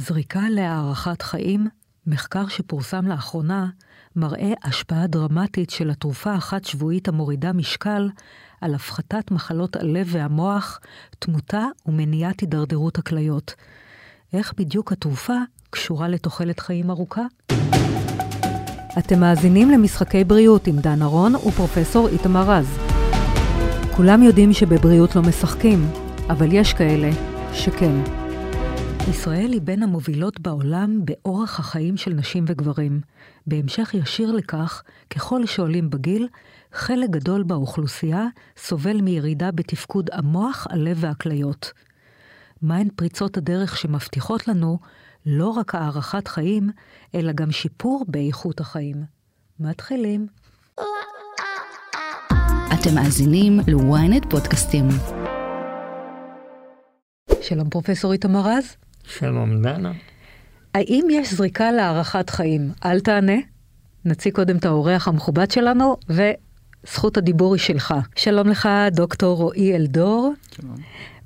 זריקה להארכת חיים, מחקר שפורסם לאחרונה, מראה השפעה דרמטית של התרופה החד שבועית המורידה משקל על הפחתת מחלות הלב והמוח, תמותה ומניעת הידרדרות הכליות. איך בדיוק התרופה קשורה לתוחלת חיים ארוכה? אתם מאזינים למשחקי בריאות עם דן ארון ופרופסור איתמר רז. כולם יודעים שבבריאות לא משחקים, אבל יש כאלה שכן. ישראל היא בין המובילות בעולם באורח החיים של נשים וגברים. בהמשך ישיר לכך, ככל שעולים בגיל, חלק גדול באוכלוסייה סובל מירידה בתפקוד המוח, הלב והכליות. מהן פריצות הדרך שמבטיחות לנו לא רק הארכת חיים, אלא גם שיפור באיכות החיים? מתחילים. אתם מאזינים ל-ynet פודקאסטים. שלום פרופסור איתמר רז. שלום דנה. האם יש זריקה להארכת חיים? אל תענה. נציג קודם את האורח המכובד שלנו, וזכות הדיבור היא שלך. שלום לך, דוקטור רועי אלדור, שלום.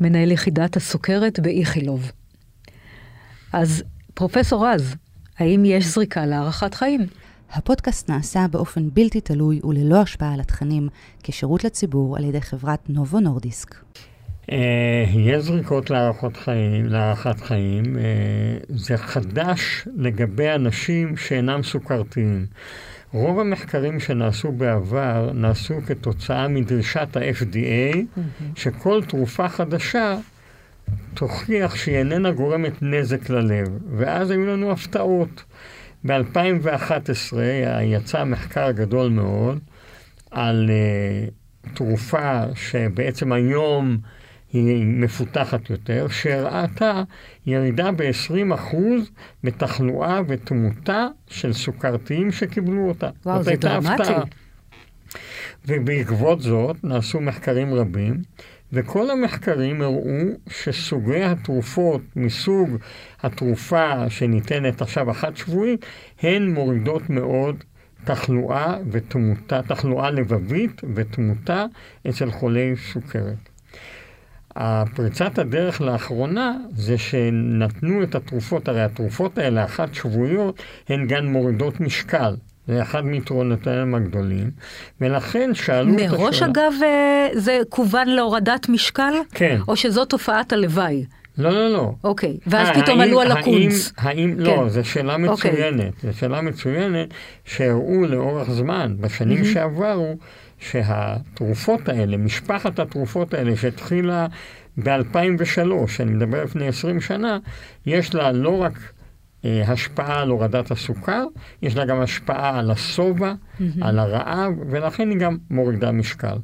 מנהל יחידת הסוכרת באיכילוב. אז פרופסור רז, האם יש זריקה להארכת חיים? הפודקאסט נעשה באופן בלתי תלוי וללא השפעה על התכנים, כשירות לציבור על ידי חברת נובו נורדיסק. אה, יש זריקות להארכת חיים, להארכת חיים. אה, זה חדש לגבי אנשים שאינם סוכרתיים. רוב המחקרים שנעשו בעבר נעשו כתוצאה מדרישת ה-FDA, mm-hmm. שכל תרופה חדשה תוכיח שהיא איננה גורמת נזק ללב. ואז היו לנו הפתעות. ב-2011 יצא מחקר גדול מאוד על uh, תרופה שבעצם היום היא מפותחת יותר, שהראתה ירידה ב-20% בתחלואה ותמותה של סוכרתיים שקיבלו אותה. וואו, זה דרמטי. ובעקבות זאת נעשו מחקרים רבים, וכל המחקרים הראו שסוגי התרופות מסוג התרופה שניתנת עכשיו אחת שבועית, הן מורידות מאוד תחלואה ותמותה, תחלואה לבבית ותמותה אצל חולי סוכרת. הפריצת הדרך לאחרונה זה שנתנו את התרופות, הרי התרופות האלה, אחת שבועיות, הן גם מורידות משקל. זה אחד מיתרונותיהם הגדולים, ולכן שאלו את השאלה... מראש אגב אה, זה כוון להורדת משקל? כן. או שזו תופעת הלוואי? לא, לא, לא. אוקיי, ואז 아, פתאום האם, עלו על הקונץ. האם, לא, כן. לא, זו שאלה אוקיי. מצוינת. Okay. זו שאלה מצוינת שהראו לאורך זמן, בשנים mm-hmm. שעברו, שהתרופות האלה, משפחת התרופות האלה שהתחילה ב-2003, אני מדבר לפני 20 שנה, יש לה לא רק אה, השפעה על הורדת הסוכר, יש לה גם השפעה על השובע, mm-hmm. על הרעב, ולכן היא גם מורידה משקל.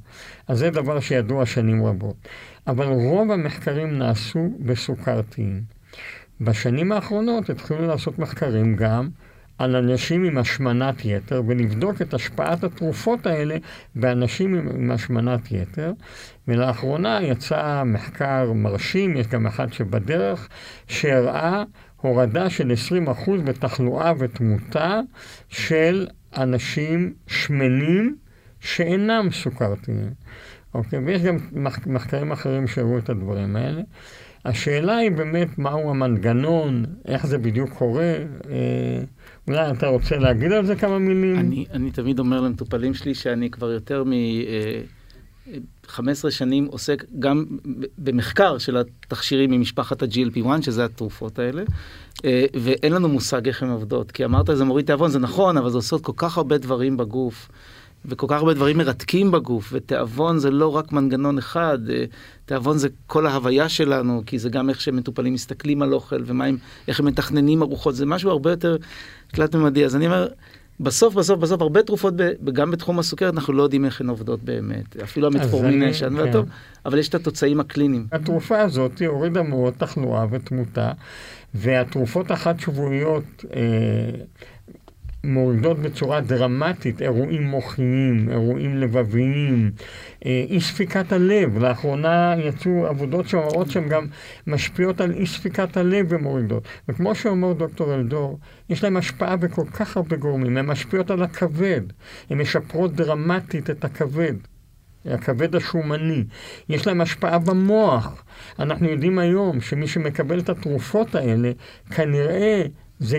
אז זה דבר שידוע שנים רבות. אבל רוב המחקרים נעשו בסוכרתיים. בשנים האחרונות התחילו לעשות מחקרים גם על אנשים עם השמנת יתר ולבדוק את השפעת התרופות האלה באנשים עם השמנת יתר. ולאחרונה יצא מחקר מרשים, יש גם אחד שבדרך, שהראה הורדה של 20% בתחלואה ותמותה של אנשים שמנים שאינם סוכרתיים. אוקיי? ויש גם מחקרים אחרים שהראו את הדברים האלה. השאלה היא באמת מהו המנגנון, איך זה בדיוק קורה. אה, אולי אתה רוצה להגיד על זה כמה מילים? אני, אני תמיד אומר למטופלים שלי שאני כבר יותר מ... 15 אה, שנים עוסק גם במחקר של התכשירים ממשפחת ה-GLP-1, שזה התרופות האלה, אה, ואין לנו מושג איך הן עובדות. כי אמרת זה מוריד תיאבון, זה נכון, אבל זה עושות כל כך הרבה דברים בגוף. וכל כך הרבה דברים מרתקים בגוף, ותיאבון זה לא רק מנגנון אחד, אה, תיאבון זה כל ההוויה שלנו, כי זה גם איך שמטופלים מסתכלים על אוכל, ומה הם, איך הם מתכננים ארוחות, זה משהו הרבה יותר תלת-ממדי. אז אני אומר, בסוף, בסוף, בסוף, הרבה תרופות, ב, גם בתחום הסוכרת, אנחנו לא יודעים איך הן עובדות באמת. אפילו המטפורמין יש, כן. טוב, אבל יש את התוצאים הקליניים. התרופה הזאת הורידה מאוד תחלואה ותמותה, והתרופות החד שבועיות, אה, מורידות בצורה דרמטית אירועים מוחיים, אירועים לבביים, אה, אי ספיקת הלב. לאחרונה יצאו עבודות שאומרות שהן גם משפיעות על אי ספיקת הלב ומורידות. וכמו שאומר דוקטור אלדור, יש להן השפעה בכל כך הרבה גורמים. הן משפיעות על הכבד, הן משפרות דרמטית את הכבד. הכבד השומני, יש להם השפעה במוח. אנחנו יודעים היום שמי שמקבל את התרופות האלה, כנראה זה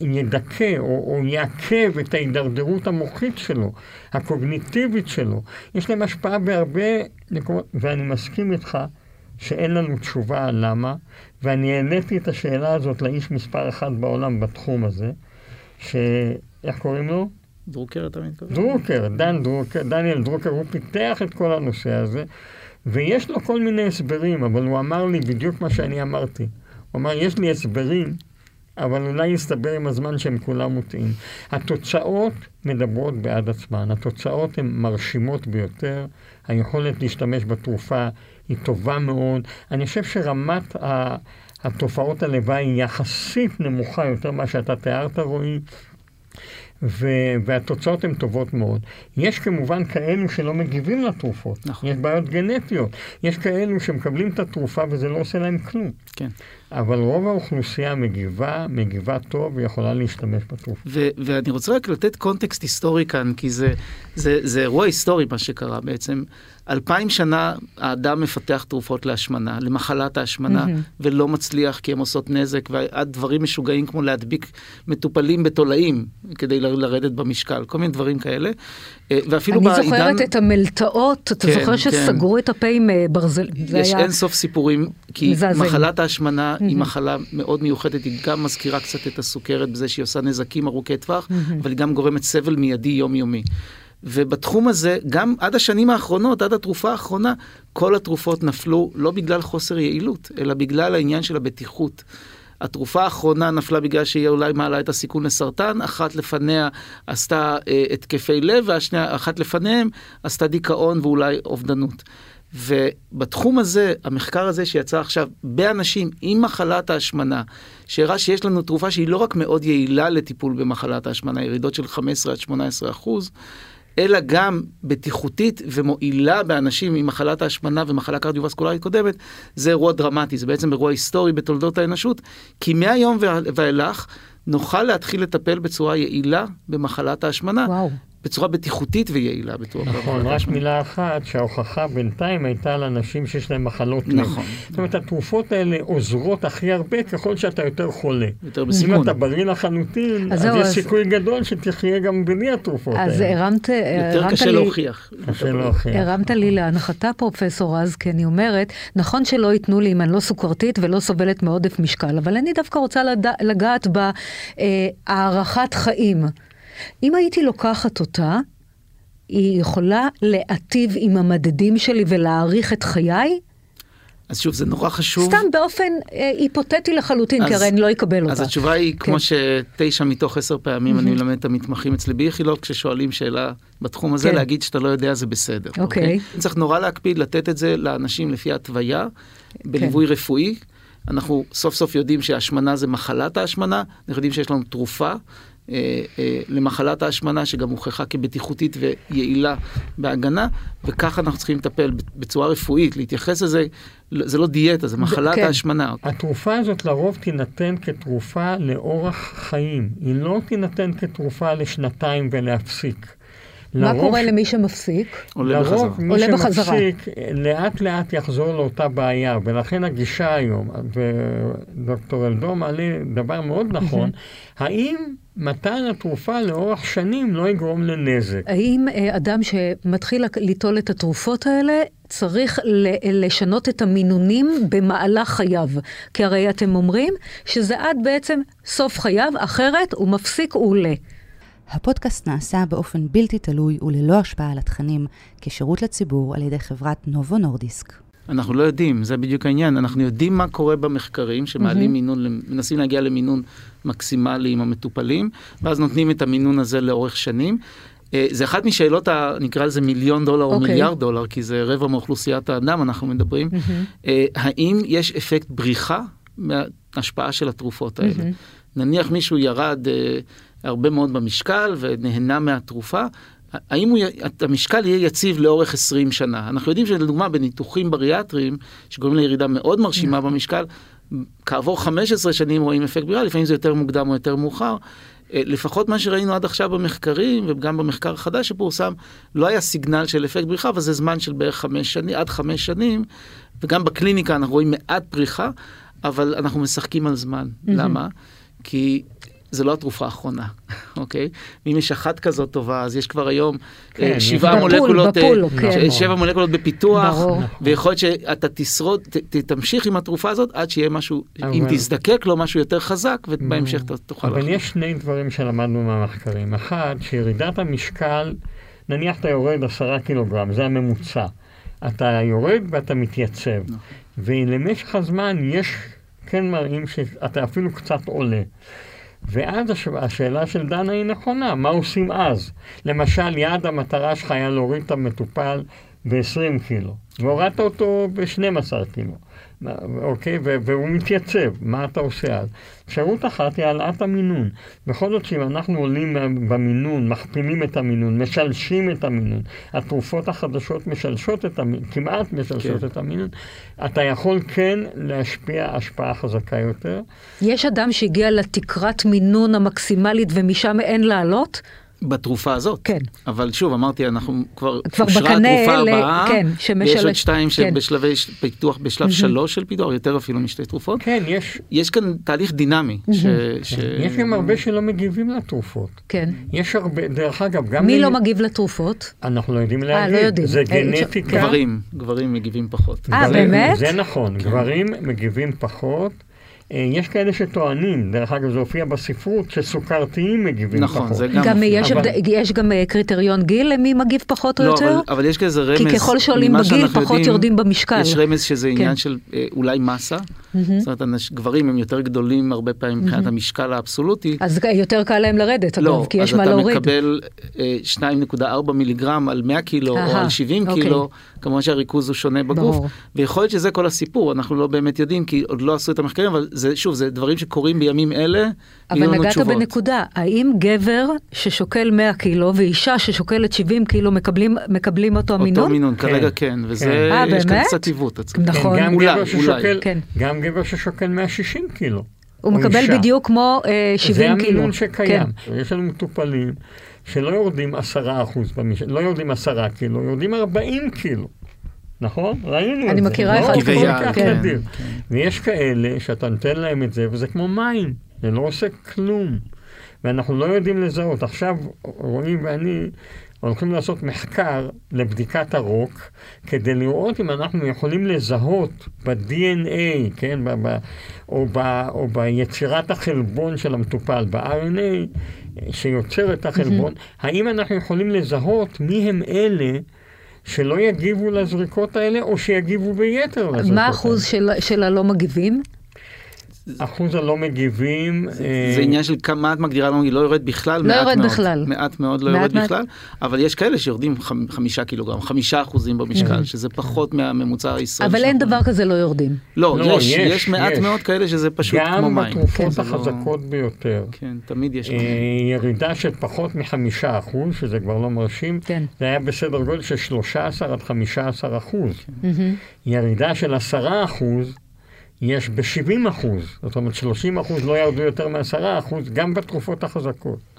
ידכא או, או יעכב את ההידרדרות המוחית שלו, הקוגניטיבית שלו. יש להם השפעה בהרבה מקומות, ואני מסכים איתך שאין לנו תשובה על למה, ואני העליתי את השאלה הזאת לאיש מספר אחת בעולם בתחום הזה, שאיך קוראים לו? דרוקר אתה מתכוון? דרוקר, דן דרוקר, דניאל דרוקר, הוא פיתח את כל הנושא הזה, ויש לו כל מיני הסברים, אבל הוא אמר לי בדיוק מה שאני אמרתי. הוא אמר, יש לי הסברים, אבל אולי יסתבר עם הזמן שהם כולם מוטעים. התוצאות מדברות בעד עצמן, התוצאות הן מרשימות ביותר, היכולת להשתמש בתרופה היא טובה מאוד. אני חושב שרמת התופעות הלוואי היא יחסית נמוכה יותר ממה שאתה תיארת, רועי. ו- והתוצאות הן טובות מאוד. יש כמובן כאלו שלא מגיבים לתרופות, נכון. יש בעיות גנטיות, יש כאלו שמקבלים את התרופה וזה לא עושה להם כלום. כן. אבל רוב האוכלוסייה מגיבה, מגיבה טוב ויכולה להשתמש בתרופה. ו- ואני רוצה רק לתת קונטקסט היסטורי כאן, כי זה, זה, זה אירוע היסטורי מה שקרה בעצם. אלפיים שנה האדם מפתח תרופות להשמנה, למחלת ההשמנה, mm-hmm. ולא מצליח כי הן עושות נזק, ועד דברים משוגעים כמו להדביק מטופלים בתולעים כדי לרדת במשקל, כל מיני דברים כאלה. אה, ואפילו אני בעידן... זוכרת את המלטעות, אתה כן, זוכר כן. שסגרו כן. את הפה עם אה, ברזל? יש היה... אין סוף סיפורים, כי מזעזעים. מחלת ההשמנה. היא מחלה מאוד מיוחדת, היא גם מזכירה קצת את הסוכרת בזה שהיא עושה נזקים ארוכי טווח. אבל היא גם גורמת סבל מיידי יומיומי. ובתחום הזה, גם עד השנים האחרונות, עד התרופה האחרונה, כל התרופות נפלו לא בגלל חוסר יעילות, אלא בגלל העניין של הבטיחות. התרופה האחרונה נפלה בגלל שהיא אולי מעלה את הסיכון לסרטן, אחת לפניה עשתה אה, התקפי לב, ואחת לפניהם עשתה דיכאון ואולי אובדנות. ובתחום הזה, המחקר הזה שיצא עכשיו באנשים עם מחלת ההשמנה, שהראה שיש לנו תרופה שהיא לא רק מאוד יעילה לטיפול במחלת ההשמנה, ירידות של 15 עד 18 אחוז, אלא גם בטיחותית ומועילה באנשים עם מחלת ההשמנה ומחלה קרדיו-וסקולרית קודמת, זה אירוע דרמטי, זה בעצם אירוע היסטורי בתולדות האנושות, כי מהיום ואילך נוכל להתחיל לטפל בצורה יעילה במחלת ההשמנה. וואו. בצורה בטיחותית ויעילה. בצורה נכון, רק מילה אחת, שההוכחה בינתיים הייתה לאנשים שיש להם מחלות לב. נכון. זאת אומרת, התרופות האלה עוזרות הכי הרבה ככל שאתה יותר חולה. יותר בסיכון. אם אתה בריא לחלוטין, אז, אז יש סיכוי גדול שתחיה גם בלי התרופות האלה. אז הרמת, יותר קשה להוכיח. קשה להוכיח. הרמת לי להנחתה, פרופסור רז, כי אני אומרת, נכון שלא ייתנו לי אם אני לא סוכרתית ולא סובלת מעודף משקל, אבל אני דווקא רוצה לגעת בהארכת חיים. אם הייתי לוקחת אותה, היא יכולה להטיב עם המדדים שלי ולהעריך את חיי? אז שוב, זה נורא חשוב. סתם באופן אה, היפותטי לחלוטין, אז, כי הרי אני לא אקבל אותה. אז התשובה היא, כן. כמו שתשע מתוך עשר פעמים אני מלמד את המתמחים אצלי באיכילוב, כששואלים שאלה בתחום הזה, כן. להגיד שאתה לא יודע זה בסדר. אוקיי. אוקיי? צריך נורא להקפיד לתת את זה לאנשים לפי התוויה, בליווי כן. רפואי. אנחנו סוף סוף יודעים שהשמנה זה מחלת ההשמנה, אנחנו יודעים שיש לנו תרופה. אה, אה, למחלת ההשמנה, שגם הוכחה כבטיחותית ויעילה בהגנה, וככה אנחנו צריכים לטפל בצורה רפואית, להתייחס לזה, זה לא דיאטה, זה מחלת כן. ההשמנה. התרופה הזאת לרוב תינתן כתרופה לאורח חיים, היא לא תינתן כתרופה לשנתיים ולהפסיק. מה לרוב, קורה למי שמפסיק? עולה בחזרה. לרוב מי עולה שמפסיק בחזרה. לאט לאט יחזור לאותה בעיה, ולכן הגישה היום, ודוקטור אלדור מעלה דבר מאוד נכון, האם מתן התרופה לאורך שנים לא יגרום לנזק? האם אה, אדם שמתחיל ליטול את התרופות האלה, צריך לשנות את המינונים במהלך חייו? כי הרי אתם אומרים שזה עד בעצם סוף חייו, אחרת הוא מפסיק, הוא עולה. הפודקאסט נעשה באופן בלתי תלוי וללא השפעה על התכנים, כשירות לציבור על ידי חברת נובו נורדיסק. אנחנו לא יודעים, זה בדיוק העניין. אנחנו יודעים מה קורה במחקרים, שמעלים mm-hmm. מינון, מנסים להגיע למינון מקסימלי עם המטופלים, ואז נותנים את המינון הזה לאורך שנים. אה, זה אחת משאלות, ה, נקרא לזה מיליון דולר okay. או אוקיי. מיליארד דולר, כי זה רבע מאוכלוסיית האדם, אנחנו מדברים. Mm-hmm. האם יש אפקט בריחה מההשפעה של התרופות האלה? Mm-hmm. נניח מישהו ירד אה, הרבה מאוד במשקל ונהנה מהתרופה, האם הוא, המשקל יהיה יציב לאורך 20 שנה? אנחנו יודעים שלדוגמה בניתוחים בריאטריים, שגורמים לירידה מאוד מרשימה נכון. במשקל, כעבור 15 שנים רואים אפקט ברירה, לפעמים זה יותר מוקדם או יותר מאוחר. אה, לפחות מה שראינו עד עכשיו במחקרים, וגם במחקר החדש שפורסם, לא היה סיגנל של אפקט בריחה, אבל זה זמן של בערך חמש שנים, עד חמש שנים, וגם בקליניקה אנחנו רואים מעט פריחה, אבל אנחנו משחקים על זמן. Mm-hmm. למה? כי זה לא התרופה האחרונה, אוקיי? ואם יש אחת כזאת טובה, אז יש כבר היום כן, אה, שבעה מולקולות, בפול, אה, כן. שבע מולקולות בפיתוח, ברור. ויכול להיות שאתה תשרוד, ת, תמשיך עם התרופה הזאת עד שיהיה משהו, אבל... אם תזדקק לו משהו יותר חזק, ובהמשך תוכל... אבל יש שני דברים שלמדנו מהמחקרים. אחד, שירידת המשקל, נניח אתה יורד עשרה קילוגרם, זה הממוצע. אתה יורד ואתה מתייצב. נכון. ולמשך הזמן יש, כן מראים שאתה אפילו קצת עולה. ואז השאלה של דנה היא נכונה, מה עושים אז? למשל, יעד המטרה שלך היה להוריד את המטופל ב-20 קילו, והורדת אותו ב-12 קילו. אוקיי? והוא מתייצב, מה אתה עושה אז? אפשרות אחת היא העלאת המינון. בכל זאת שאם אנחנו עולים במינון, מכפילים את המינון, משלשים את המינון, התרופות החדשות משלשות את המינון, כמעט משלשות כן. את המינון, אתה יכול כן להשפיע השפעה חזקה יותר. יש אדם שהגיע לתקרת מינון המקסימלית ומשם אין לעלות? בתרופה הזאת. כן. אבל שוב, אמרתי, אנחנו כבר, כבר אושרה התרופה אלה, הבאה, כן, שמשל... ויש עוד שתיים כן. שבשלבי פיתוח, בשלב mm-hmm. שלוש של פיתוח, יותר אפילו משתי תרופות. כן, יש... יש כאן תהליך דינמי. Mm-hmm. ש, כן. ש... יש גם הרבה שלא מגיבים לתרופות. כן. יש הרבה, דרך אגב, גם... מי מ... לא מגיב לתרופות? אנחנו לא יודעים להגיד. 아, לא יודעים. זה אה, גנטיקה. גברים, גברים מגיבים פחות. אה, באמת? זה נכון, כן. גברים מגיבים פחות. אה, יש כאלה שטוענים, דרך אגב זה הופיע בספרות, שסוכרתיים מגיבים נכון, פחות. זה גם... גם יש, אבל... יש גם אה, קריטריון גיל למי מגיב פחות או לא, יותר? אבל, אבל יש כזה רמז, כי ככל שעולים בגיל פחות יודעים, יורדים במשקל. יש רמז שזה כן. עניין של אה, אולי מסה, mm-hmm. זאת אומרת, גברים הם יותר גדולים הרבה פעמים מבחינת mm-hmm. המשקל האבסולוטי. אז יותר קל להם לרדת, לא, אגב, כי יש מה להוריד. לא, אז אתה מקבל 2.4 מיליגרם על 100 קילו או על 70 אוקיי. קילו, כמובן שהריכוז הוא שונה בגוף, ברור. ויכול להיות שזה כל הסיפור, אנחנו לא באמת יודעים, כי עוד לא עשו את המחקרים, אבל זה, שוב, זה דברים שקורים בימים אלה, אבל נגעת בנקודה, האם גבר ששוקל 100 קילו ואישה ששוקלת 70 קילו מקבלים, מקבלים אותו המינון? אותו מינון, כן. כרגע כן, וזה, כן. יש כאן קצת עיוות. נכון. כן, גם, אולי, גבר ששוקל, כן. גם גבר ששוקל 160 קילו. הוא מקבל אישה. בדיוק כמו אה, 70 קילו. זה המינון שקיים. כן. יש לנו מטופלים שלא יורדים 10 אחוז, במש... לא יורדים 10 קילו, יורדים 40 קילו. נכון? ראינו את זה. אני מכירה אחד כזה. כן, כן. ויש כאלה שאתה נותן להם את זה, וזה כמו מים, זה לא עושה כלום. ואנחנו לא יודעים לזהות. עכשיו רואים ואני הולכים לעשות מחקר לבדיקת הרוק, כדי לראות אם אנחנו יכולים לזהות ב-DNA, כן, ב- ב- או, ב- או ביצירת החלבון של המטופל, ב-RNA, שיוצר את החלבון, mm-hmm. האם אנחנו יכולים לזהות מי הם אלה שלא יגיבו לזריקות האלה, או שיגיבו ביתר לזריקות האלה. מה האחוז של, של הלא מגיבים? אחוז הלא מגיבים... זה, אה... זה עניין של כמה את מגדירה לא מגיב, לא יורד בכלל, לא מעט יורד מאוד. בכלל. מעט מאוד לא מעט יורד מעט. בכלל, אבל יש כאלה שיורדים חמ, חמישה קילוגרם, חמישה אחוזים במשקל, mm-hmm. שזה פחות מהממוצע הישראלי. אבל אין דבר כזה לא יורדים. לא, לא יש, יש, יש מעט יש. מאוד כאלה שזה פשוט כמו מים. גם בתרופות כן, החזקות לא... ביותר. כן, תמיד יש. אה, ירידה של פחות מחמישה אחוז, שזה כבר לא מרשים, כן. זה היה בסדר גודל של 13 עד 15 אחוז. כן. Mm-hmm. ירידה של 10 אחוז, יש ב-70 אחוז, זאת אומרת 30 אחוז לא ירדו יותר מ-10 אחוז, גם בתרופות החזקות.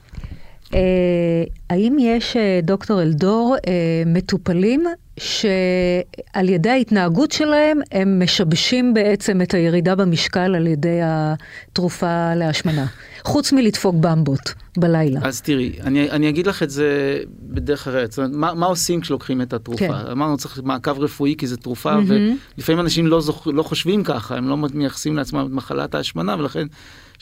אה, האם יש, אה, דוקטור אלדור, אה, מטופלים שעל ידי ההתנהגות שלהם הם משבשים בעצם את הירידה במשקל על ידי התרופה להשמנה, חוץ מלדפוק במבות בלילה. אז תראי, אני, אני אגיד לך את זה בדרך אחרת, זאת אומרת, מה, מה עושים כשלוקחים את התרופה? כן. אמרנו צריך מעקב רפואי כי זו תרופה, mm-hmm. ולפעמים אנשים לא, זוכ, לא חושבים ככה, הם לא מייחסים לעצמם את מחלת ההשמנה, ולכן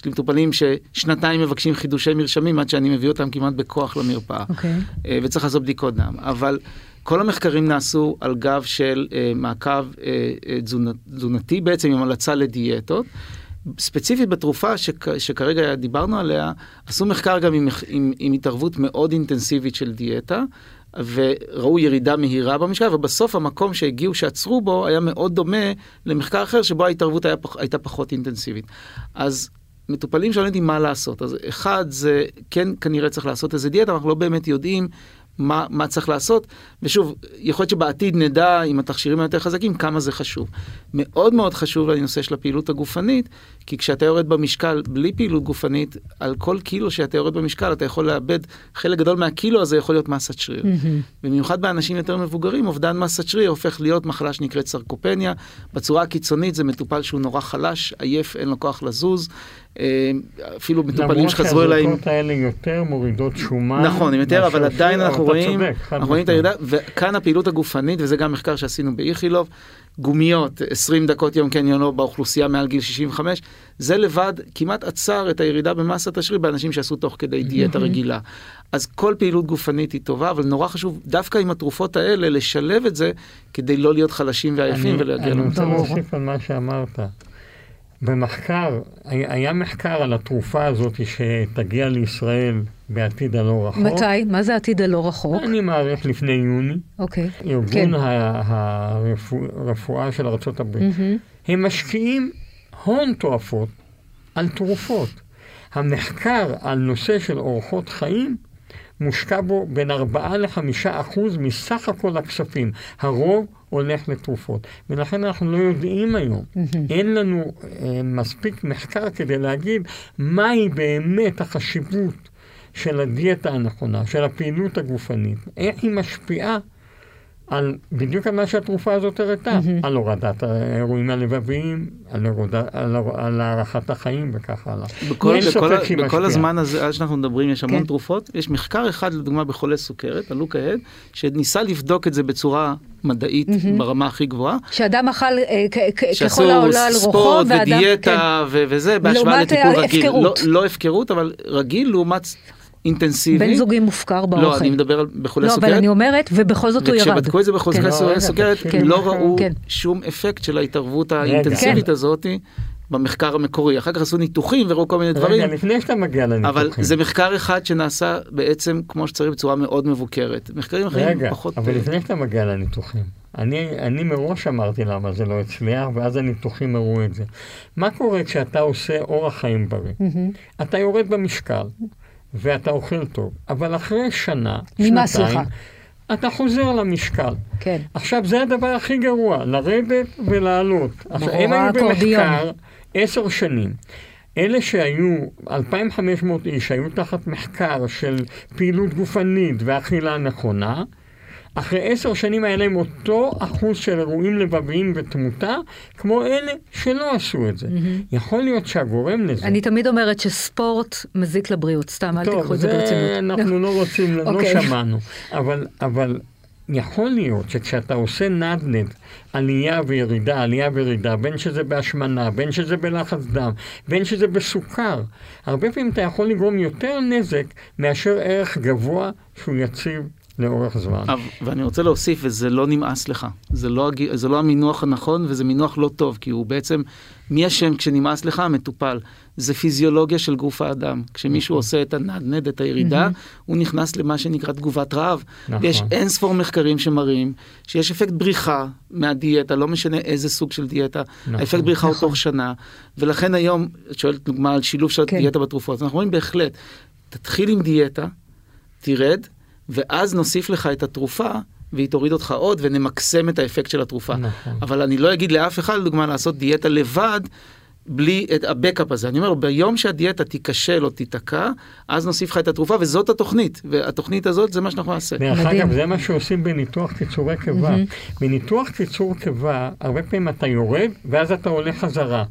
יש לי מטופלים ששנתיים מבקשים חידושי מרשמים עד שאני מביא אותם כמעט בכוח למרפאה. Okay. אוקיי. וצריך לעשות בדיקות דם. אבל כל המחקרים נעשו על גב של אה, מעקב אה, אה, תזונת, תזונתי בעצם עם המלצה לדיאטות. ספציפית בתרופה שכ, שכרגע דיברנו עליה, עשו מחקר גם עם, עם, עם התערבות מאוד אינטנסיבית של דיאטה, וראו ירידה מהירה במשקל, ובסוף המקום שהגיעו, שעצרו בו, היה מאוד דומה למחקר אחר שבו ההתערבות היה, הייתה פחות אינטנסיבית. אז מטופלים שלא יודעים מה לעשות. אז אחד, זה כן כנראה צריך לעשות איזה דיאטה, אנחנו לא באמת יודעים מה, מה צריך לעשות, ושוב, יכול להיות שבעתיד נדע עם התכשירים היותר חזקים כמה זה חשוב. מאוד מאוד חשוב לנושא של הפעילות הגופנית, כי כשאתה יורד במשקל בלי פעילות גופנית, על כל קילו שאתה יורד במשקל אתה יכול לאבד, חלק גדול מהקילו הזה יכול להיות מסת שריר. Mm-hmm. במיוחד באנשים יותר מבוגרים, אובדן מסת שריר הופך להיות מחלה שנקראת סרקופניה. בצורה הקיצונית זה מטופל שהוא נורא חלש, עייף, אין לו כוח לזוז. אה, אפילו מטופלים שחזרו אליי... למרות שהזריקות האלה יותר מורידות שומן. נכון, יותר, אבל עדיין אנחנו רואים, אנחנו רואים את הירידה, וכאן הפעילות הגופנית, וזה גם מחקר שעשינו באיכילוב, גומיות, 20 דקות יום כן יונו באוכלוסייה מעל גיל 65, זה לבד כמעט עצר את הירידה במסת השריר באנשים שעשו תוך כדי דיאטה רגילה. אז כל פעילות גופנית היא טובה, אבל נורא חשוב דווקא עם התרופות האלה לשלב את זה, כדי לא להיות חלשים ועייפים ולהגיע למצב. אני רוצה להוסיף על מה שאמרת. במחקר, היה מחקר על התרופה הזאת שתגיע לישראל בעתיד הלא רחוק. מתי? מה זה עתיד הלא רחוק? אני מעריך לפני יוני. אוקיי. ארגון כן. הרפואה של ארה"ב. Mm-hmm. הם משקיעים הון תועפות על תרופות. המחקר על נושא של אורחות חיים מושקע בו בין 4 ל-5 אחוז מסך הכל הכספים. הרוב הולך לתרופות. ולכן אנחנו לא יודעים היום, אין לנו אה, מספיק מחקר כדי להגיד מהי באמת החשיבות של הדיאטה הנכונה, של הפעילות הגופנית, איך היא משפיעה על בדיוק על מה שהתרופה הזאת הראתה, mm-hmm. על הורדת האירועים הלבביים, על, הורדה, על, על הארכת החיים וכך הלאה. בכל, בכל, בכל הזמן הזה, עד שאנחנו מדברים, יש המון כן. תרופות. יש מחקר אחד, לדוגמה, בחולי סוכרת, על לוקה הד, שניסה לבדוק את זה בצורה מדעית mm-hmm. ברמה הכי גבוהה. שאדם אכל אה, ככל העולה על רוחו, ספורט ודיאטה כן. וזה, בהשוואה לטיפול רגיל. לא, לא הפקרות, אבל רגיל לעומת אינטנסיבי. בן זוגי מופקר באורח לא, אני מדבר על בחולי לא, סוכרת. אבל אני אומרת, ובכל זאת הוא ירד. וכשבדקו את זה בחולי כן. סוכרת, כן. לא ראו כן. שום אפקט של ההתערבות האינטנסיבית כן. הזאת. במחקר המקורי, אחר כך עשו ניתוחים וראו כל מיני רגע, דברים. רגע, לפני שאתה מגיע לניתוחים. אבל זה מחקר אחד שנעשה בעצם כמו שצריך בצורה מאוד מבוקרת. מחקרים אחרים רגע, פחות... רגע, אבל לפני שאתה מגיע לניתוחים, אני, אני מראש אמרתי למה זה לא הצליח, ואז הניתוחים הראו את זה. מה קורה כשאתה עושה אורח חיים בריא? Mm-hmm. אתה יורד במשקל. ואתה אוכל טוב, אבל אחרי שנה, שנתיים, אתה חוזר למשקל. כן. עכשיו, זה הדבר הכי גרוע, לרדת ולעלות. עכשיו, הם היו במחקר עשר שנים. אלה שהיו, 2,500 איש, היו תחת מחקר של פעילות גופנית ואכילה נכונה, אחרי עשר שנים היה להם אותו אחוז של אירועים לבביים ותמותה, כמו אלה שלא עשו את זה. Mm-hmm. יכול להיות שהגורם לזה... אני תמיד אומרת שספורט מזיק לבריאות, סתם, אל תיקחו את זה ברצינות. טוב, זה אנחנו לא רוצים, לא אוקיי. שמענו. אבל, אבל יכול להיות שכשאתה עושה נדנד, עלייה וירידה, עלייה וירידה, בין שזה בהשמנה, בין שזה בלחץ דם, בין שזה בסוכר, הרבה פעמים אתה יכול לגרום יותר נזק מאשר ערך גבוה שהוא יציב לאורך זמן. ואני רוצה להוסיף, וזה לא נמאס לך. זה לא, זה לא המינוח הנכון, וזה מינוח לא טוב, כי הוא בעצם, מי אשם כשנמאס לך? המטופל. זה פיזיולוגיה של גוף האדם. כשמישהו נכון. עושה את הנדנד, את הירידה, הוא נכנס למה שנקרא תגובת רעב. נכון. יש אין ספור מחקרים שמראים שיש אפקט בריחה מהדיאטה, לא משנה איזה סוג של דיאטה, נכון. האפקט בריחה הוא תוך שנה, ולכן היום, את שואלת דוגמה על שילוב של כן. דיאטה בתרופות, אנחנו רואים בהחלט, תתחיל עם דיאטה, תרד, ואז נוסיף לך את התרופה, והיא תוריד אותך עוד, ונמקסם את האפקט של התרופה. נכון. אבל אני לא אגיד לאף אחד, לדוגמה, לעשות דיאטה לבד, בלי את הבקאפ הזה. אני אומר, ביום שהדיאטה תיכשל או תיתקע, אז נוסיף לך את התרופה, וזאת התוכנית. והתוכנית הזאת, זה מה שאנחנו נעשה. דרך אגב, זה מה שעושים בניתוח קיצורי קיבה. בניתוח קיצור קיבה, הרבה פעמים אתה יורד, ואז אתה עולה חזרה.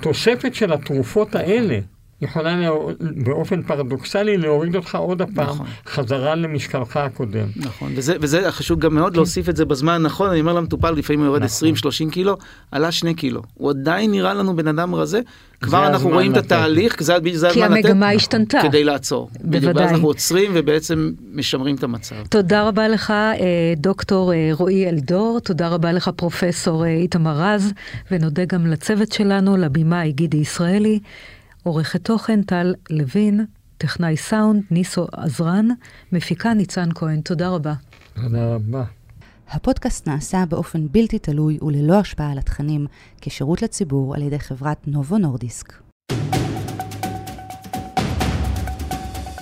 תוספת של התרופות האלה, יכולה לה... באופן פרדוקסלי להוריד אותך עוד הפעם נכון. חזרה למשקלך הקודם. נכון, וזה, וזה חשוב גם מאוד להוסיף את זה בזמן הנכון, אני אומר למטופל, לפעמים הוא יורד נכון. 20-30 קילו, עלה 2 קילו. הוא עדיין נראה לנו בן אדם רזה, כבר אנחנו רואים לתת. את התהליך, זה, זה כי המגמה השתנתה. כדי לעצור. בוודאי. ואז אנחנו עוצרים ובעצם משמרים את המצב. תודה רבה לך, אה, דוקטור אה, רועי אלדור, תודה רבה לך, פרופסור אה, איתמר רז, ונודה גם לצוות שלנו, לבימה גידי ישראלי. עורכת תוכן טל לוין, טכנאי סאונד ניסו עזרן, מפיקה ניצן כהן. תודה רבה. תודה רבה. הפודקאסט נעשה באופן בלתי תלוי וללא השפעה על התכנים, כשירות לציבור על ידי חברת נובו נורדיסק.